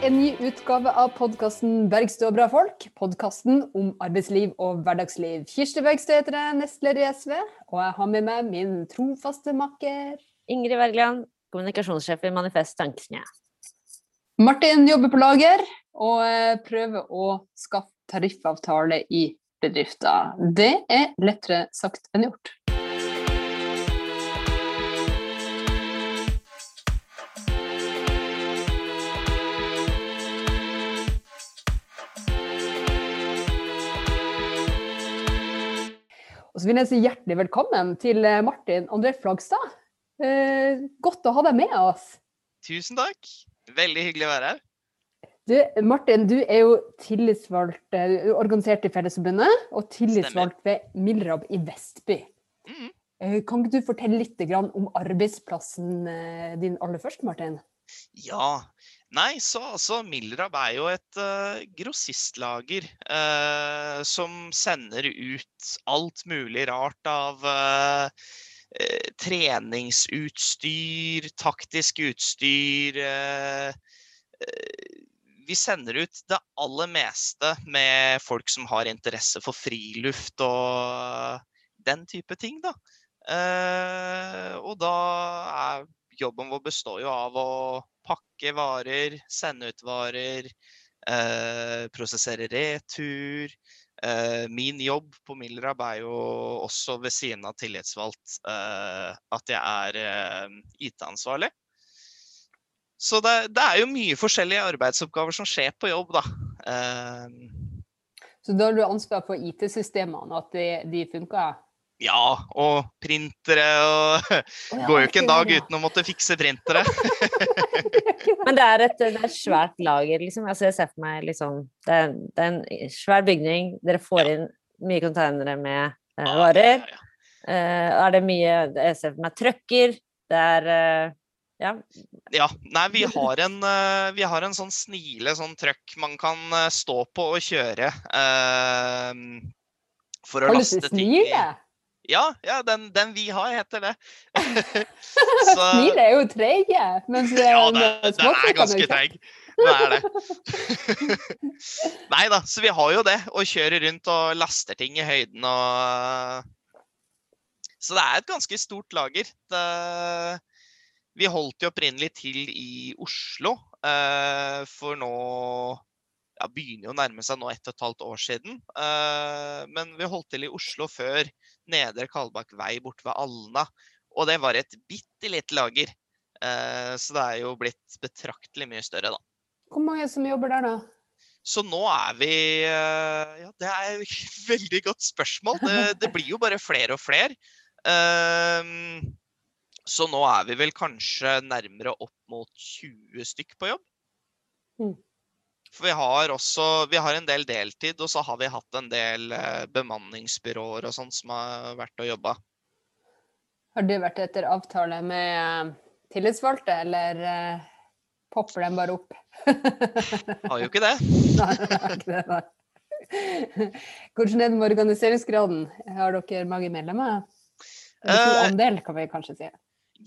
til en ny utgave av podkasten 'Bergstø og bra folk'. Podkasten om arbeidsliv og hverdagsliv. Kirsti Bergstø heter jeg, nestleder i SV, og jeg har med meg min trofaste makker Ingrid Wergeland, kommunikasjonssjef i Manifest Tankesmie. Martin jobber på lager og prøver å skaffe tariffavtale i bedrifter. Det er lettere sagt enn gjort. Og så vil jeg si hjertelig velkommen til eh, Martin André Flagstad. Eh, godt å ha deg med oss. Tusen takk. Veldig hyggelig å være her. Du, Martin, du er jo tillitsvalgt eh, er organisert i Fellesforbundet og tillitsvalgt ved Milrab i Vestby. Eh, Kan ikke du fortelle litt om arbeidsplassen din aller først, Martin? Ja. Nei, så altså Milrab er jo et uh, grossistlager uh, som sender ut alt mulig rart av eh, treningsutstyr, taktisk utstyr Vi sender ut det aller meste med folk som har interesse for friluft og den type ting, da. Og da er jobben vår består jo av å pakke varer, sende ut varer, eh, prosessere retur. Eh, min jobb på Milrab er jo også ved siden av tillitsvalgt eh, at jeg er eh, IT-ansvarlig. Så det, det er jo mye forskjellige arbeidsoppgaver som skjer på jobb, da. Eh, Så da har du ansvar for IT-systemene, at de, de funker? Ja, og printere og Går jo ikke en dag uten å måtte fikse printere. Men det er et, det er et svært lager, liksom. Altså, jeg ser for meg liksom det er, det er en svær bygning. Dere får inn mye containere med eh, varer. Eh, er det mye Jeg ser for meg trøkker. Det er eh, Ja. Ja, nei, vi har en, eh, vi har en sånn snile sånn trøkk man kan eh, stå på og kjøre. Uh, for å laste ting i. Ja, ja den, den vi har, heter det. Snile er jo treige, mens eh, Ja, den det, den er ganske treig. Det er det. Nei da, så vi har jo det. Og kjører rundt og laster ting i høyden og Så det er et ganske stort lager. Det, vi holdt jo opprinnelig til i Oslo, eh, for nå ja, begynner jo å nærme seg nå ett og et halvt år siden. Eh, men vi holdt til i Oslo før Nedre Kalbakk vei borte ved Alna. Og det var et bitte lite lager. Eh, så det er jo blitt betraktelig mye større, da. Hvor mange som jobber der, da? Så nå er vi eh, Ja, det er et veldig godt spørsmål. Det, det blir jo bare flere og flere. Ehm, så nå er vi vel kanskje nærmere opp mot 20 stykk på jobb. Mm. For vi har også Vi har en del deltid, og så har vi hatt en del eh, bemanningsbyråer og sånn som har vært og jobba. Har du vært etter avtale med eh, tillitsvalgte, eller eh, popper de bare opp? Har jo ikke det. Nei, er ikke det, nei. Hvordan er det med organiseringsgraden? Har dere mange medlemmer? Eller stor andel, kan vi kanskje si.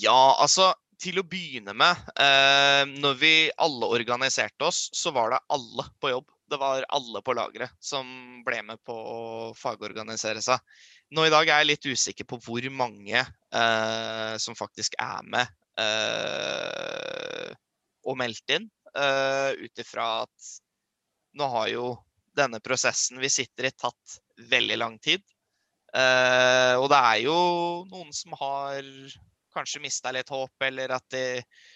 Ja, altså til å begynne med, eh, når vi alle organiserte oss, så var det alle på jobb. Det var alle på lageret som ble med på å fagorganisere seg. Nå i dag er jeg litt usikker på hvor mange eh, som faktisk er med eh, og meldt inn, Eh, ut ifra at nå har jo denne prosessen vi sitter i, tatt veldig lang tid. Eh, og det er jo noen som har kanskje mista litt håp, eller at de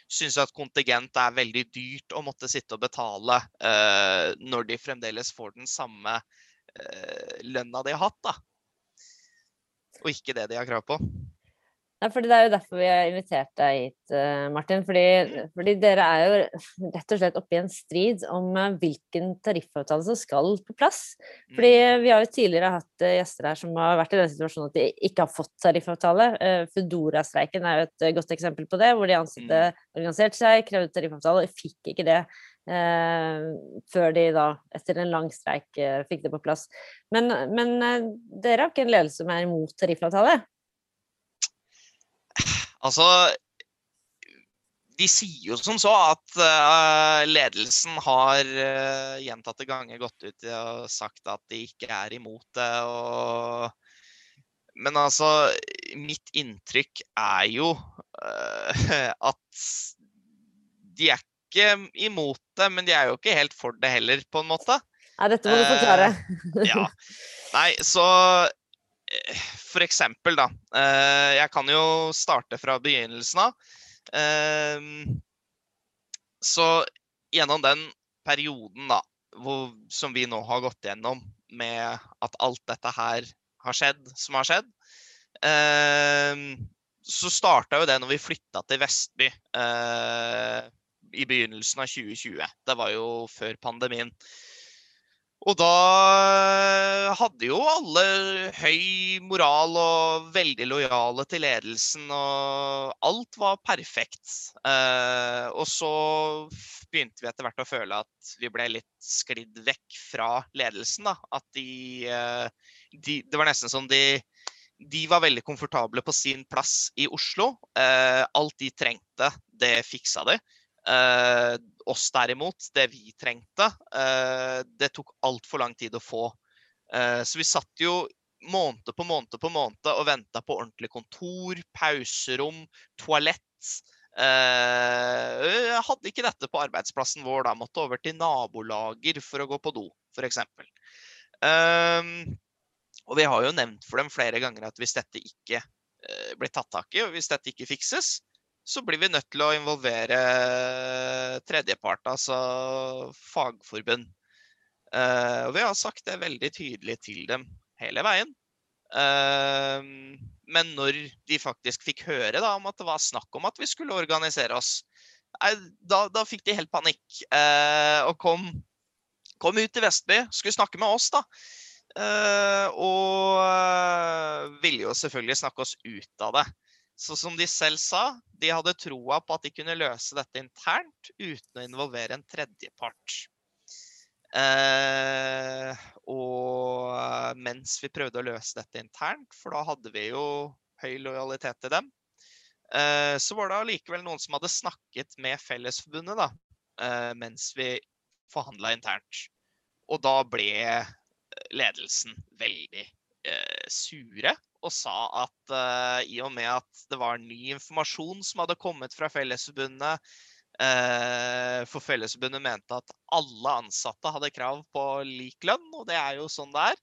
syns at kontingent er veldig dyrt å måtte sitte og betale eh, når de fremdeles får den samme eh, lønna de har hatt, da. Og ikke det de har krav på. Nei, fordi Det er jo derfor vi har invitert deg hit, eh, Martin. Fordi, fordi dere er jo rett og slett oppe i en strid om eh, hvilken tariffavtale som skal på plass. Fordi Mm. Vi har jo tidligere hatt eh, gjester her som har vært i den situasjonen at de ikke har fått tariffavtale. Foodora-streiken er jo et godt eksempel på det, hvor de ansatte organiserte seg, krevde tariffavtale, og fikk ikke det. Eh, før de da, etter en lang streik, eh, fikk det på plass. Men, men eh, dere har ikke en ledelse som er imot tariffavtale? Altså de sier jo som så at uh, ledelsen har uh, gjentatte ganger gått ut og sagt at de ikke er imot det. Og... Men altså, mitt inntrykk er jo uh, at de er ikke imot det, men de er jo ikke helt for det heller, på en måte. Nei, dette må du forklare. ja. Nei, så for eksempel, da. Jeg kan jo starte fra begynnelsen av. Ehm, så gjennom den perioden da, hvor, som vi nå har gått gjennom, med at alt dette her har skjedd som har skjedd, eh, så starta jo det når vi flytta til Vestby eh, i begynnelsen av 2020. Det var jo før pandemien. Og da eh, hadde jo alle høy moral og veldig lojale til ledelsen, og alt var perfekt. Eh, og så begynte vi etter hvert å føle at vi ble litt sklidd vekk fra ledelsen. Da. At de, eh, de Det var nesten som de de var veldig komfortable på sin plass i Oslo. alt de trengte, det fiksa de. Uh, oss derimot, det vi trengte, uh, det tok altfor lang tid å få. Uh, så vi satt jo måned på måned på måned og venta på ordentlig kontor, pauserom, toalett. Jeg hadde ikke dette på arbeidsplassen vår da. Måtte over til nabolager for å gå på do, f.eks. Um, og vi har jo nevnt for dem flere ganger at hvis dette ikke blir tatt tak i, og hvis dette ikke fikses, så blir vi nødt til å involvere tredjepart, altså fagforbund. Uh, og vi har sagt det veldig tydelig til dem hele veien. Uh, men når de faktisk fikk høre da, om at det var snakk om at vi skulle organisere oss, da, da, fikk de helt panikk og kom, kom, ut til Vestby, skulle snakke med oss, da. og ville jo selvfølgelig snakke oss ut av det. Så som de selv sa, de hadde troa på at de kunne løse dette internt uten å involvere en tredjepart. Eh, og mens vi prøvde å løse dette internt, for da hadde vi jo høy lojalitet til dem, eh, så var det allikevel noen som hadde snakket med Fellesforbundet da, eh, mens vi forhandla internt. Og da ble ledelsen veldig eh, sure og sa at uh, i og med at det var ny informasjon som hadde kommet fra Fellesforbundet uh, For Fellesforbundet mente at alle ansatte hadde krav på lik lønn, og det er jo sånn det er.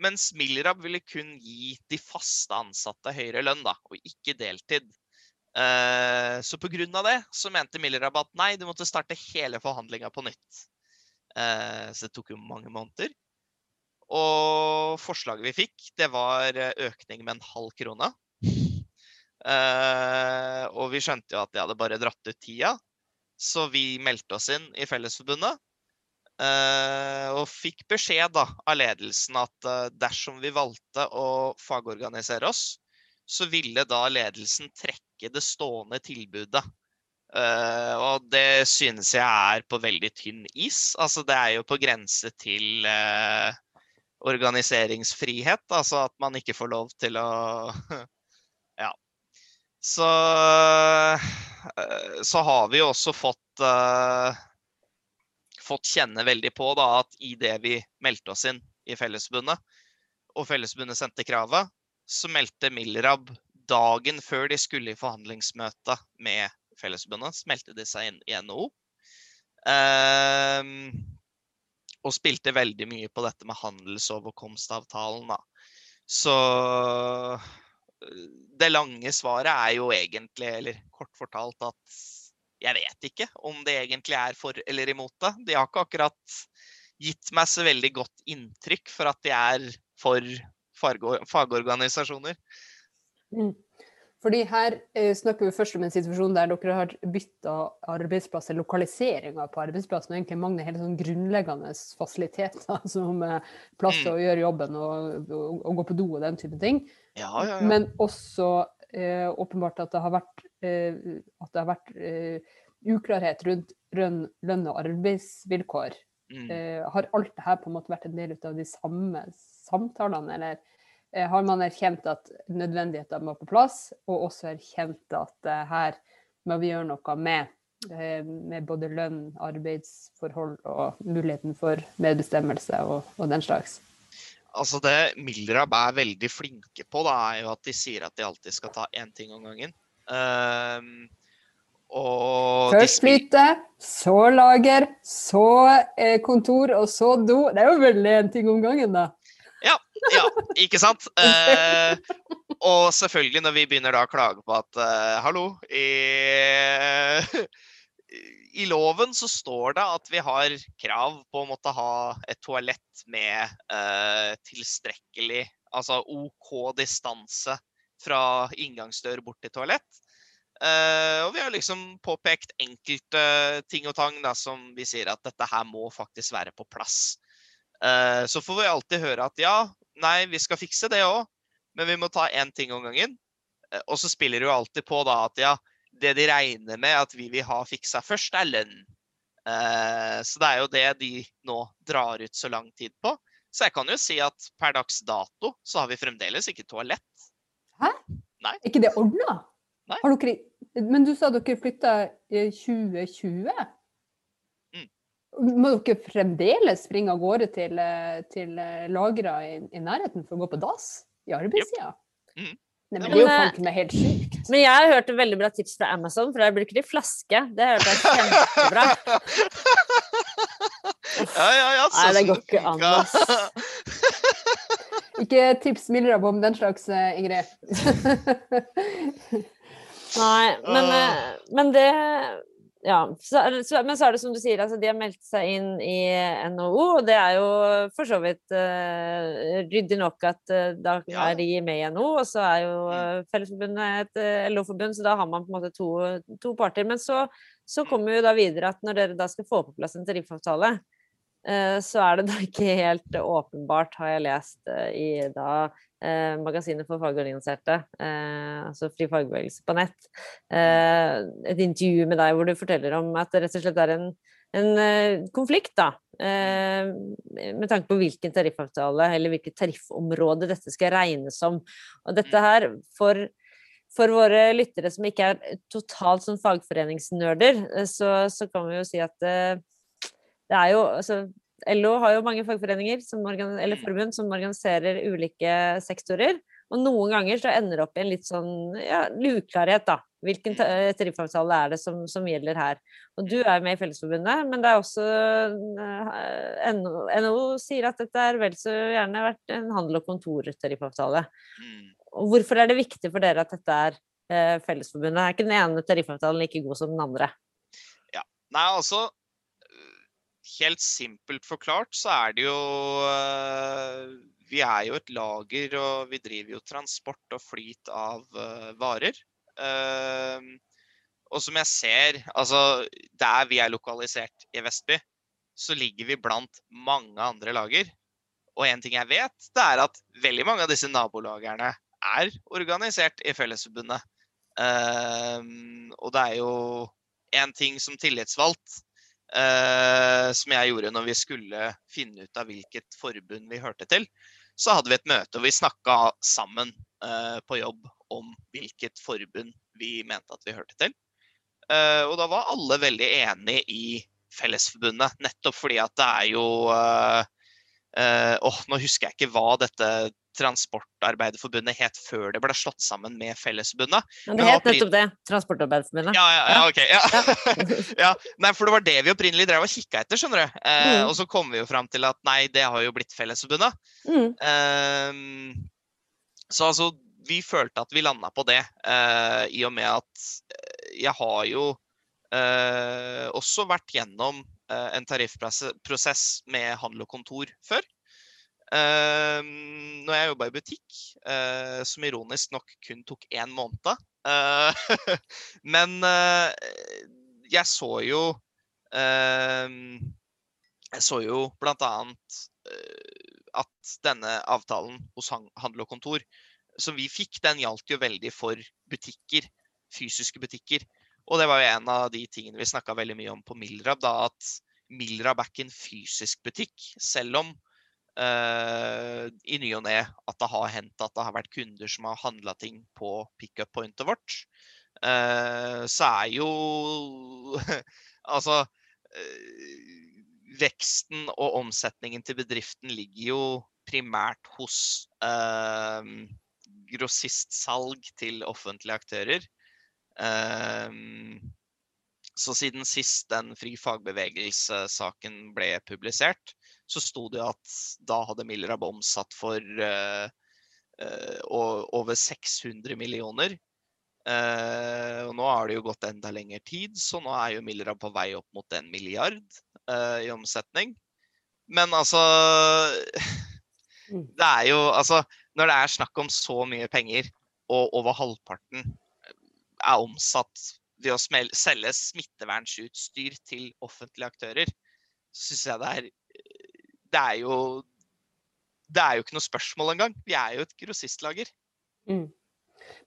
Mens Milrab ville kun gi de faste ansatte høyere lønn, da, og ikke deltid. Uh, så pga. det så mente Milrab at nei, du måtte starte hele forhandlinga på nytt. Så det tok jo mange måneder. Og forslaget vi fikk, det var eh, økning med en halv krone. Uh, og vi skjønte jo at de hadde bare dratt ut tida, så vi meldte oss inn i Fellesforbundet. Uh, og fikk beskjed da, av ledelsen at uh, dersom vi valgte å fagorganisere oss, så ville da ledelsen trekke det stående tilbudet. og det synes jeg er på veldig tynn is. Altså det er jo på grense til organiseringsfrihet. Altså at man ikke får lov til å Ja. Så, eh, så har vi også fått, uh, fått kjenne veldig på da, at i det vi meldte oss inn i Fellesforbundet, og Fellesforbundet sendte kravet, så meldte Milrab dagen før de skulle i forhandlingsmøte med Fellesforbundet, så meldte de seg inn i NHO. Uh, og spilte veldig mye på dette med handelsoverkomstavtalen. Da. Så øh, det lange svaret er jo egentlig, eller kort fortalt, at jeg vet ikke om det egentlig er for eller imot det. De har ikke akkurat gitt meg så veldig godt inntrykk for at de er for fagorganisasjoner. Mm. Fordi her eh, snakker vi først om en situasjon der dere har bytta arbeidsplass, lokaliseringa på arbeidsplassen, og egentlig mangler helt sånn grunnleggende fasiliteter som eh, plass til mm. å gjøre jobben og, og, og, gå på do og den type ting. Ja, ja, ja. Men også eh, åpenbart at det har vært, eh, at det har vært eh, uklarhet rundt lønn, lønn og arbeidsvilkår. Mm. Eh, har alt det her på en måte vært en del av de samme samtalene, eller? Eh, har man erkjent at nødvendigheter må på plass, og også erkjent at uh, her må vi gjøre noe med. eh, Med både lønn, arbeidsforhold og muligheten for medbestemmelse og, og den slags. Altså Det Mildrab er veldig flinke på, da, er jo at de sier at de alltid skal ta én ting om gangen. Og Først flyte, så lager, så eh, kontor, og så do. Det er jo veldig en ting om gangen, da. Ja, ikke sant? Eh, og selvfølgelig når vi begynner da å klage på at eh, hallo, i, i loven så står det at vi har krav på å måtte ha et toalett med eh, tilstrekkelig, altså OK distanse fra inngangsdør bort til toalett. Uh, og vi har liksom påpekt enkelte ting og tang da, som vi sier at dette her må faktisk være på plass. Uh, så får vi alltid høre at ja, nei, vi skal fikse det òg, men vi må ta én ting om gangen. Eh, og så spiller det jo alltid på da at ja, det de regner med at vi vil ha fiksa først, er lønn. Eh, så det er jo det de nå drar ut så lang tid på. Så jeg kan jo si at per dags dato så har vi fremdeles ikke toalett. Er ikke det ordna? Dere, men du sa dere flytta i 2020? Mm. Må dere fremdeles springe av gårde til, eh, til lagra i, i nærheten for å gå på dass i arbeidstida? Nei, men det blir jo men, med helt sjukt. Men jeg har hørt et veldig bra tips fra Amazon, for der bruker de flaske. Det hørte jeg kjempebra. Ja, ja, ja. Nei, det går ikke an, ass. Ikke tips Mildrab om den slags, eh, Ingrid. Nei, men, eh, men det Ja. Så, så, men så er det som du sier, altså de har meldt seg inn i NHO, og det er jo for så vidt uh, ryddig nok at uh, da Ja. er de med i NHO, og så er jo eh, Fellesforbundet et LO-forbund, så da har man på en måte to, to parter. Men så, så kommer jo da videre at når dere da skal få på plass en tariffavtale, så er det da ikke helt åpenbart, har jeg lest eh, i da eh, magasinet for fagorganiserte, eh, altså Fri fagbevegelse på nett, eh, et intervju med deg hvor du forteller om at det rett og slett er en, en eh, konflikt, da. Eh, med tanke på hvilken tariffavtale eller hvilket tariffområde dette skal regnes som. Og dette her, for for våre lyttere som ikke er totalt sånn fagforeningsnerder, eh, så, så kan vi jo si at eh, det er jo altså, LO har jo mange fagforeninger som eller forbund som organiserer ulike sektorer. Og noen ganger så ender det opp i en litt sånn ja, uklarhet, da. Hvilken eh, tariffavtale er det som, som gjelder her? Og du er med i Fellesforbundet, men det er også eh, NHO, NHO sier at dette er vel så gjerne vært en handel- og kontortariffavtale. Mm. Og hvorfor er det viktig for dere at dette er eh, Fellesforbundet? Er ikke den ene tariffavtalen like god som den andre? Nei, altså Helt simpelt forklart så er det jo øh, Vi er jo et lager, og vi driver jo transport og flyt av øh, varer. Ehm, og som jeg ser, altså der vi er lokalisert i Vestby, så ligger vi blant mange andre lager. Og en ting jeg vet, det er at veldig mange av disse nabolagerne er organisert i Fellesforbundet. Og det er jo en ting som tillitsvalgt eh, som jeg gjorde når vi skulle finne ut av hvilket forbund vi hørte til. Så hadde vi et møte og vi snakka sammen eh, på jobb om hvilket forbund vi mente at vi hørte til. Eh, og da var alle veldig enig i Fellesforbundet, nettopp fordi at det er jo eh, eh, åh, Nå husker jeg ikke hva dette Transportarbeiderforbundet het før det ble slått sammen med Fellesforbundet. Men det het nettopp det. Transportarbeiderforbundet. Ja, ja, ja, ok. Ja. ja. Nei, for det var det vi opprinnelig drev og kikka etter, skjønner du. Eh, Mm. Og så kom vi jo fram til at nei, det har jo blitt Fellesforbundet. Mm. Eh, så altså, vi følte at vi landa på det, eh, i og med at eh, jeg har jo eh, også vært gjennom eh, en tariffprosess med handel og kontor før. Ehm, når jeg jobba i butikk, uh, som ironisk nok kun tok én måned. uh, men eh, jeg så jo ehm, Jeg så jo blant annet at denne avtalen hos Handel og Kontor som vi fikk, den gjaldt jo veldig for butikker. Fysiske butikker. Og det var jo en av de tingene vi snakka veldig mye om på Milrab, da at Milrab er ikke en fysisk butikk. Selv om eh, i ny og ne at det har hendt at det har vært kunder som har handla ting på pickup-pointet vårt. Uh, så er jo Altså uh, Veksten og omsetningen til bedriften ligger jo primært hos grossistsalg til offentlige aktører. Eh, så siden sist den Fri fagbevegelse-saken ble publisert, så sto det at da hadde Milrab omsatt for uh, uh, over 600 millioner. Uh, og nå har det jo gått enda lengre tid, så nå er jo Milrab på vei opp mot en milliard i omsetning. Men altså Mm. Det er jo Altså, når det er snakk om så mye penger, og over halvparten er omsatt ved å selge smittevernutstyr til offentlige aktører, så syns jeg det er Det er jo Det er jo ikke noe spørsmål engang. Vi er jo et grossistlager. Mm.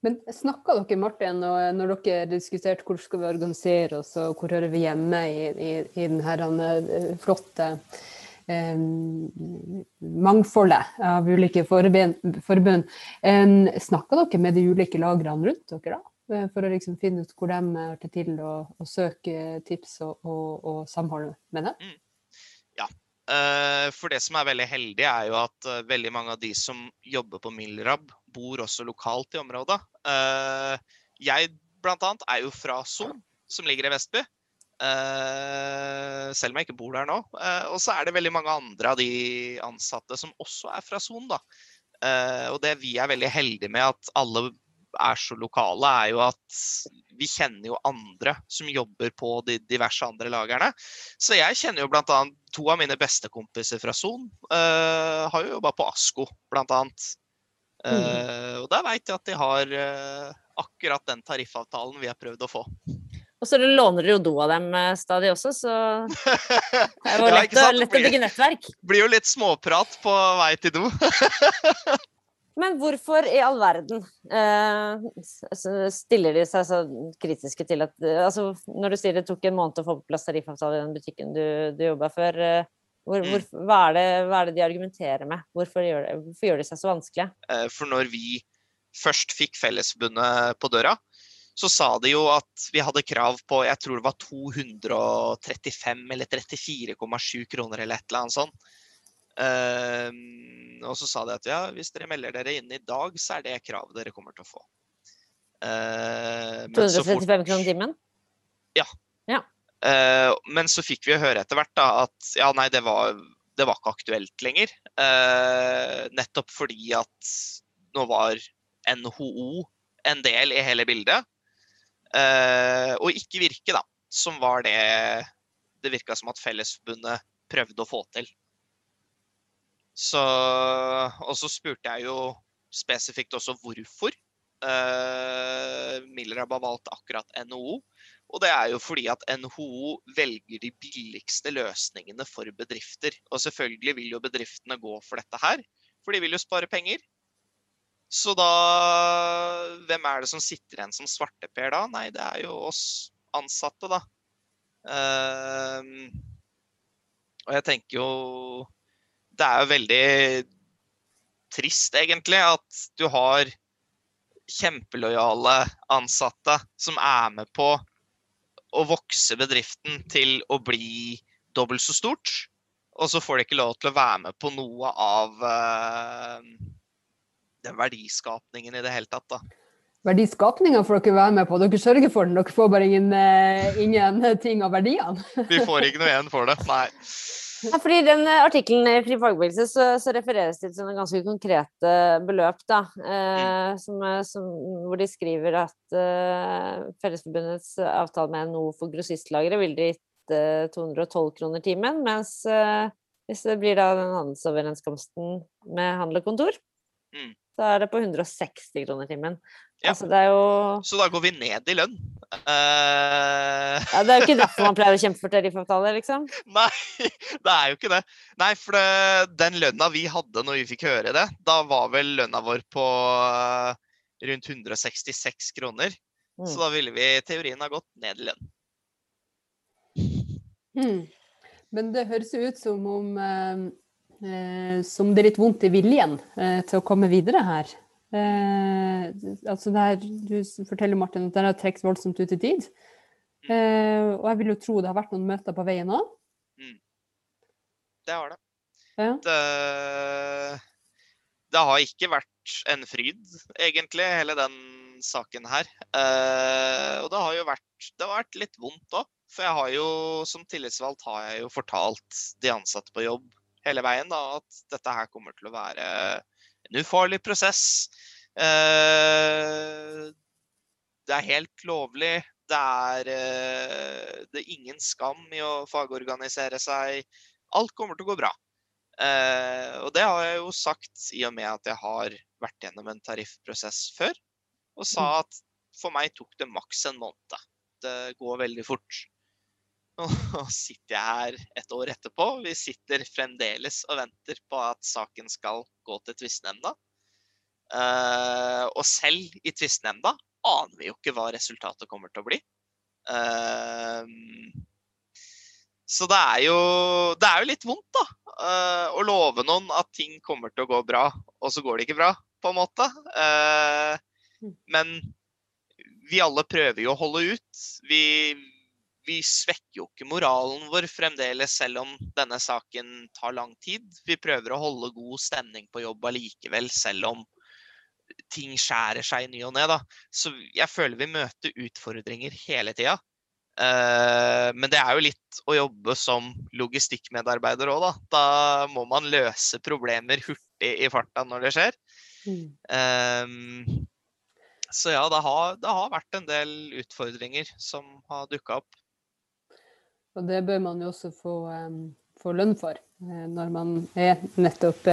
Men snakka dere, Martin, når dere diskuterte hvor skal vi organisere oss, og hvor hører vi hjemme i, i, i denne eh, flotte eh, mangfoldet av ulike forbund? Eh, snakka dere med de ulike lagrene rundt dere, da? Eh, for å liksom finne ut hvor de er til å, å søke tips og, og, og samhold med dem? Mm. Ja. Uh, for det som er veldig heldig, er jo at uh, veldig mange av de som jobber på Milrab, bor også lokalt i området. Uh, jeg blant annet er jo fra Son, som ligger i Vestby. selv om jeg ikke bor der nå. og så er det veldig mange andre av de ansatte som også er fra Son, da. og det vi er veldig heldige med, at alle er så lokale, er jo at vi kjenner jo andre som jobber på de diverse andre lagerne. Så jeg kjenner jo bl.a. to av mine bestekompiser fra Son. Uh, har jo jobba på Asko, bl.a. Uh, mm. Og der veit jeg at de har uh, akkurat den tariffavtalen vi har prøvd å få. Og så låner du jo do av dem stadig også, så det var lett, ja, lett å bygge nettverk. Blir jo litt småprat på vei til do. Men hvorfor i all verden eh, stiller de seg så kritiske til at altså, Når du sier det tok en måned å få på plass tariffavtale i den butikken du, du jobba før, eh, hvor, hvor, mm. hva, er det, hva, er det, de argumenterer med? Hvorfor gjør, det, hvorfor gjør de seg så vanskelige? Eh, for når vi først fikk Fellesforbundet på døra, så sa de jo at vi hadde krav på jeg tror det var 235 eller 34,7 kroner eller et eller annet sånt. Uh, og så sa de at ja, hvis dere melder dere inn i dag, så er det kravet dere kommer til å få. Uh, 235 kroner timen? Ja. ja. Uh, men så fikk vi høre etter hvert da, at ja, nei, det var, det var ikke aktuelt lenger. Uh, nettopp fordi at nå var NHO en del i hele bildet. Uh, og ikke Virke, da, som var det det virka som at Fellesforbundet prøvde å få til. Så, og så spurte jeg jo spesifikt også hvorfor uh, Milrab har valgt akkurat NHO. Og det er jo fordi at NHO velger de billigste løsningene for bedrifter. Og selvfølgelig vil jo bedriftene gå for dette her, for de vil jo spare penger. Så da Hvem er det som sitter igjen som svarteper da? Nei, det er jo oss ansatte, da. Uh, og jeg tenker jo det er jo veldig trist, egentlig, at du har kjempelojale ansatte som er med på å vokse bedriften til å bli dobbelt så stort. Og så får de ikke lov til å være med på noe av uh, den verdiskapningen i det hele tatt. da. Verdiskapninga får dere være med på, dere sørger for den. Dere får bare ingen, uh, ingen ting av verdiene. Vi får ikke noe igjen for det, nei. Ja, fordi I den eh, artikkelen i Fri fagbevegelse så, så, refereres det til sånne ganske konkrete beløp. da, eh, mm. som, eh, som, Hvor de skriver at eh, Fellesforbundets avtale med NHO for grossistlagre ville gitt eh, 212 kroner timen. Mens eh, hvis det blir da den handelsoverenskomsten med handel og kontor, mm. Så er det på 160 kroner timen. Ja. Altså, jo... Så da går vi ned i lønn. Uh... Ja, det er jo ikke derfor man pleier å kjempe for tariffavtale, liksom? Nei, det er jo ikke det. Nei, for det, den lønna vi hadde når vi fikk høre det, da var vel lønna vår på uh, rundt 166 kroner. Mm. Så da ville vi i teorien ha gått ned i lønn. Mm. Men det høres ut som om uh, som det er litt vondt i viljen til å komme videre her. Eh, altså det her, du forteller Martin at det har trukket voldsomt ut i tid. Eh, og jeg vil jo tro det har vært noen møter på veien òg. Det har det. Ja. det. Det har ikke vært en fryd, egentlig, hele den saken her. Eh, og det har jo vært, det har vært litt vondt òg. For jeg har jo, som tillitsvalgt har jeg jo fortalt de ansatte på jobb hele veien da, at dette her kommer til å være en ufarlig prosess. Eh, det er helt lovlig. Det er, eh, det er ingen skam i å fagorganisere seg. Alt kommer til å gå bra. Eh, og det har jeg jo sagt i og med at jeg har vært gjennom en tariffprosess før. Og sa at for meg tok det maks en måned. Det går veldig fort. Og nå sitter jeg her et år etterpå. Vi sitter fremdeles og venter på at saken skal gå til tvistnemnda. Eh, og selv i tvistnemnda aner vi jo ikke hva resultatet kommer til å bli. Eh, så det er, jo, det er jo litt vondt, da. eh, å love noen at ting kommer til å gå bra, og så går det ikke bra, på en måte. Eh, men vi alle prøver jo å holde ut. Vi, vi svekker jo ikke moralen vår fremdeles, selv om denne saken tar lang tid. Vi prøver å holde god stemning på jobb allikevel, selv om ting skjærer seg i ny og ne. Da. Så jeg føler vi møter utfordringer hele tida. Eh, men det er jo litt å jobbe som logistikkmedarbeider òg, da. Da må man løse problemer hurtig i farta når det skjer. Mm. Eh, så ja, det har, det har vært en del utfordringer som har dukka opp. Og det bør man jo også få, få lønn for, eh, når man er nettopp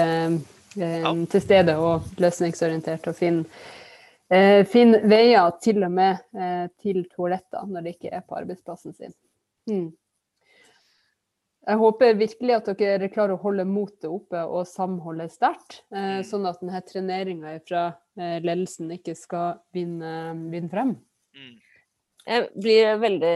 Ja. til stede og løsningsorientert og finner eh, finner veier til og med eh, til toaletter når de ikke er på arbeidsplassen sin. Mm. Jeg håper virkelig at dere klarer å holde motet oppe og samholdet sterkt, Mm. sånn at denne treneringa fra ledelsen ikke skal vinne, vinne frem. Mm. Jeg blir veldig,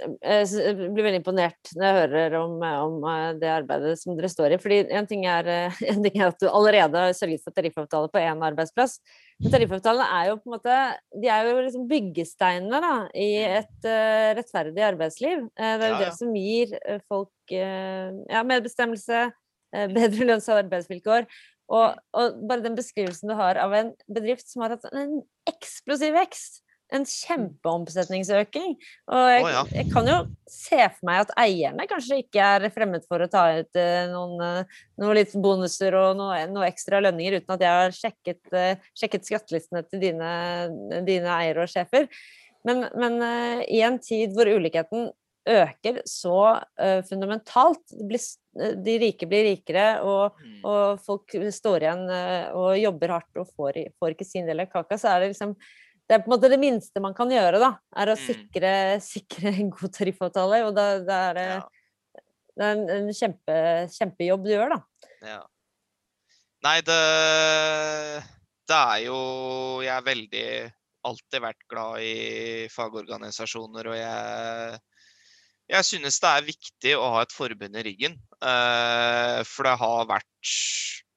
jeg blir veldig imponert når jeg hører om, om eh, det arbeidet som dere står i. Fordi en ting, er, eh, en ting er at du allerede har sørget for tariffavtale på én arbeidsplass. Men tariffavtalene er jo på en måte de er jo liksom byggesteinene da, i et eh, rettferdig arbeidsliv. Eh, det er jo Ja, det som gir eh, folk eh, ja, medbestemmelse, eh, bedre lønns- og arbeidsvilkår. Og, og bare den beskrivelsen du har av en bedrift som har hatt en eksplosiv vekst. En kjempeomsetningsøking. Og jeg, oh, ja. jeg kan jo se for meg at eierne kanskje ikke er fremmed for å ta ut eh, noen, eh, noen litt bonuser og noe, noe ekstra lønninger, uten at jeg har sjekket, eh, sjekket skattelistene til dine, dine eiere og sjefer. Men, men i en tid hvor ulikheten øker så fundamentalt, blir, de rike blir rikere, og Mm. og folk står igjen og jobber hardt og får, får ikke sin del av kaka, så er det liksom det er på en måte det minste man kan gjøre, da, er å Mm. sikre, sikre en god tariffavtale. Og det, det er Ja. det er en, en kjempe, kjempejobb du gjør, da. Ja. Nei, det Det er jo Jeg er veldig alltid vært glad i fagorganisasjoner, og jeg jeg synes det er viktig å ha et forbund i ryggen. eh, for det har vært,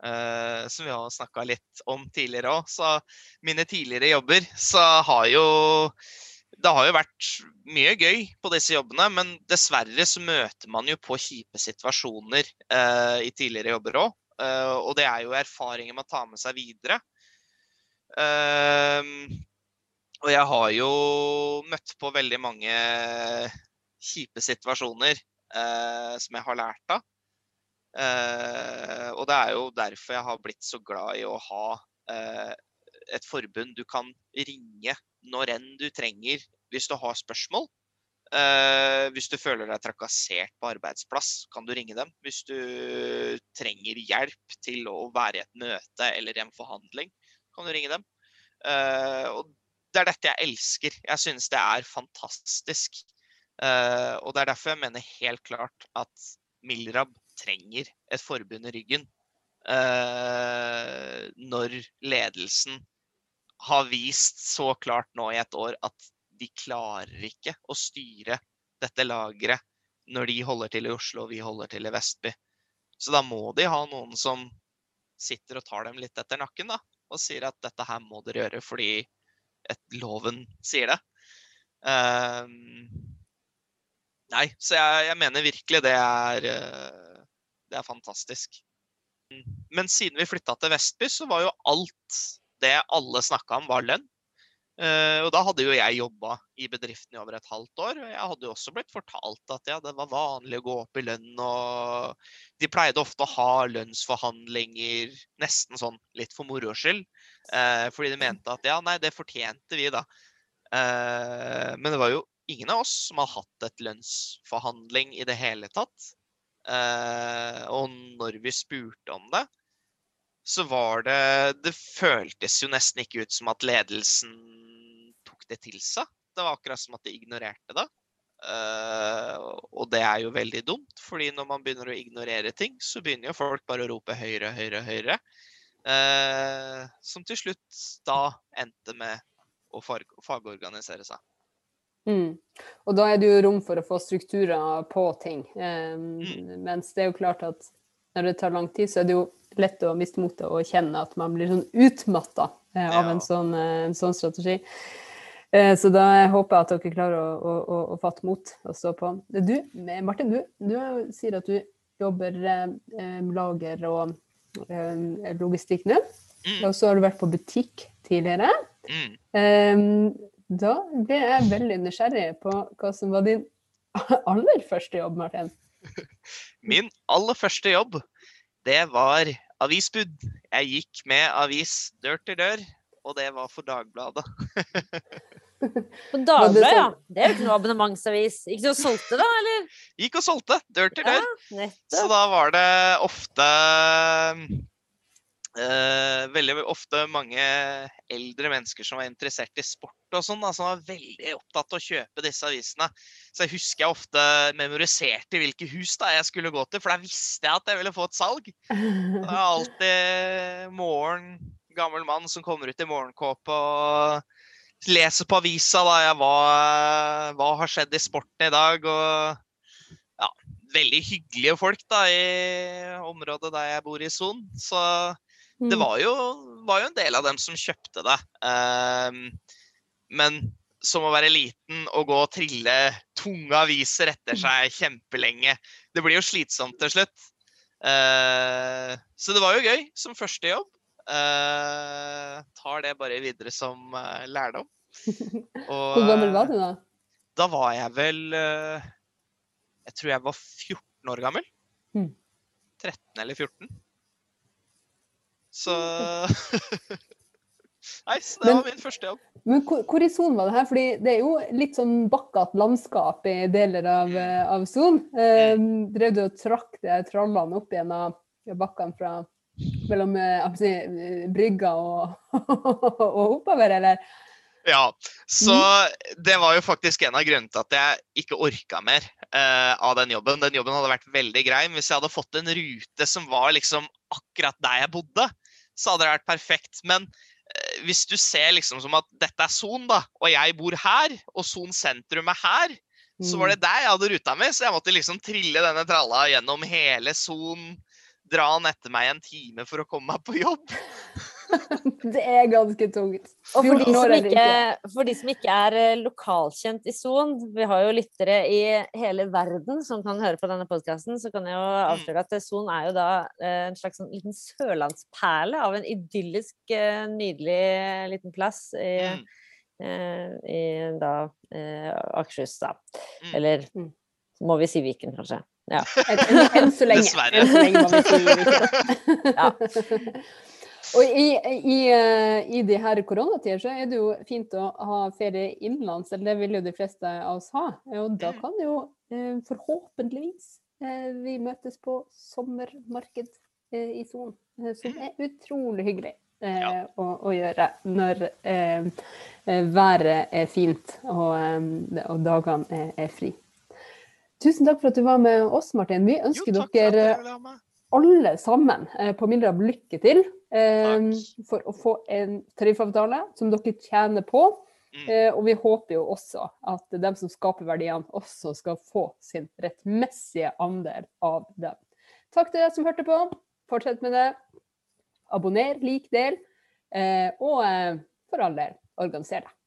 eh, som vi har snakka litt om tidligere òg, så mine tidligere jobber, så har jo det har jo vært mye gøy på disse jobbene, men dessverre så møter man jo på kjipe situasjoner uh, i tidligere jobber òg. og det er jo erfaringer man tar med seg videre. Og jeg har jo møtt på veldig mange kjipe situasjoner eh, som jeg har lært av. Eh, og det er jo derfor jeg har blitt så glad i å ha eh, et forbund du kan ringe når enn du trenger hvis du har spørsmål. Eh, hvis du føler deg trakassert på arbeidsplass, kan du ringe dem. Hvis du trenger hjelp til å være i et møte eller en forhandling, kan du ringe dem. Eh, og det er dette jeg elsker. Jeg synes det er fantastisk. Eh, og det er derfor jeg mener helt klart at Milrab trenger et forbund i ryggen. Eh, når ledelsen har vist så klart nå i et år at de klarer ikke å styre dette lageret når de holder til i Oslo og vi holder til i Vestby. Så da må de ha noen som sitter og tar dem litt etter nakken, da. og sier at dette her må dere gjøre fordi et, loven sier det. Um, nei, så jeg, jeg, mener virkelig det er, uh, det er fantastisk. Men siden vi flytta til Vestby, så var jo alt det alle snakka om, var lønn. Uh, og da hadde jo jeg jobba i bedriften i over et halvt år. Og jeg hadde jo også blitt fortalt at ja, det var vanlig å gå opp i lønn. Og de pleide ofte å ha lønnsforhandlinger nesten sånn litt for moro skyld. Uh, fordi de mente at ja, nei, det fortjente vi, da. Uh, men det var jo ingen av oss som har hatt et lønnsforhandling i det hele tatt. Og når vi spurte om det, så var det Det føltes jo nesten ikke ut som at ledelsen tok det til seg. Det var akkurat som at de ignorerte det. Uh, og det er jo veldig dumt, fordi når man begynner å ignorere ting, så begynner jo folk bare å rope høyere, høyere, høyere. Uh, som til slutt da endte med å fagorganisere seg. Mm. Og da er det jo rom for å få strukturer på ting. Um, mm. Mens det er jo klart at når det tar lang tid, så er det jo lett å miste motet og kjenne at man blir sånn utmatta uh, av ja. en, sånn, en sånn strategi. Eh, så da håper jeg at dere klarer å, å, å fatte mot og stå på. Du, Martin, du, du sier at du jobber eh, lager og eh, logistikk nå. Mm. Og så har du vært på butikk tidligere. Mm. Da blir jeg veldig nysgjerrig på hva som var din aller første jobb, Martin. Min aller første jobb, det var avisbud. Jeg gikk med avis dør til dør og det var for Dagbladet. På Dagbladet, ja. Det er jo ikke noe abonnementsavis. Gikk du og solgte, da, eller? Gikk og solgte, dør til dør. Ja, så da var det ofte Veldig ofte mange eldre mennesker som var interessert i sport og sånn, som var veldig opptatt av å kjøpe disse avisene. Så jeg husker jeg ofte memoriserte hvilke hus da jeg skulle gå til, for da visste jeg at jeg ville få et salg. Det er alltid morgen gammel mann som kommer ut i morgenkåpe og leser på avisa da, ja, hva, hva, har skjedd i sporten i dag. Og ja, veldig hyggelige folk da, i området der jeg bor i Son. Så det mm. var jo, var jo, en del av dem som kjøpte det. Um, men som å være liten og gå og trille tunge aviser etter mm. seg kjempelenge. Det blir jo slitsomt til slutt. Uh, så det var jo gøy som første jobb. Uh, tar det bare videre som uh, lærdom. Og, Hvor gammel var du da? Da var jeg vel Jeg tror jeg var 14 år gammel. Mm. 13 eller 14. Så Nei, så det men, var min første jobb. Men hvor, hvor i Son var det her? Fordi det er jo litt sånn bakkete landskap i deler av, mm. av Son. Um, drev du og trakk de trallene opp gjennom bakkene fra mellom eh, si, brygga og, og oppover, eller? Ja, så mm. det var jo faktisk en av grunnene til at jeg ikke orka mer uh, av den jobben. Den jobben hadde vært veldig grei. Men hvis jeg hadde fått en rute som var liksom akkurat der jeg bodde, så hadde det vært perfekt. Men uh, hvis du ser liksom som at dette er Son, da, og jeg bor her, og Son sentrum er her, mm. så var mm. det der jeg hadde ruta mi. Så jeg måtte liksom trille denne tralla gjennom hele Son dra han etter meg en time for å komme meg på jobb. det er ganske tungt. Og for de, som ikke, for de som ikke er eh, lokalkjent i Son, vi har jo lyttere i hele verden som kan høre på denne podkasten, så kan jeg jo avsløre at Son er jo da eh, en slags sånn liten sørlandsperle av en idyllisk, eh, nydelig liten plass i, mm. i da Akershus, da. Mm. Eller mm. må vi si Viken, kanskje. Ja. Enn så lenge. Dessverre. Enn så lenge må vi si ja. Og i, i, eh, i de her koronatider så er det jo fint å ha ferie innenlands, eller det vil jo de fleste av oss ha. Og da mm. kan jo eh, forhåpentligvis eh, vi møtes på sommermarked i Son, som er utrolig hyggelig. Ja. Å, å, gjøre når eh, været er fint og, og dagene er, er fri. Tusen takk for at du var med oss, Martin. Vi ønsker jo, dere alle sammen på Mildab lykke til eh, for å få en tariffavtale som dere tjener på. Mm. Eh, og vi håper jo også at dem som skaper verdiene, også skal få sin rettmessige andel av dem. Takk til deg som hørte på. Fortsett med det. Abonner, lik, del. Eh, og eh, for all del, organiser deg.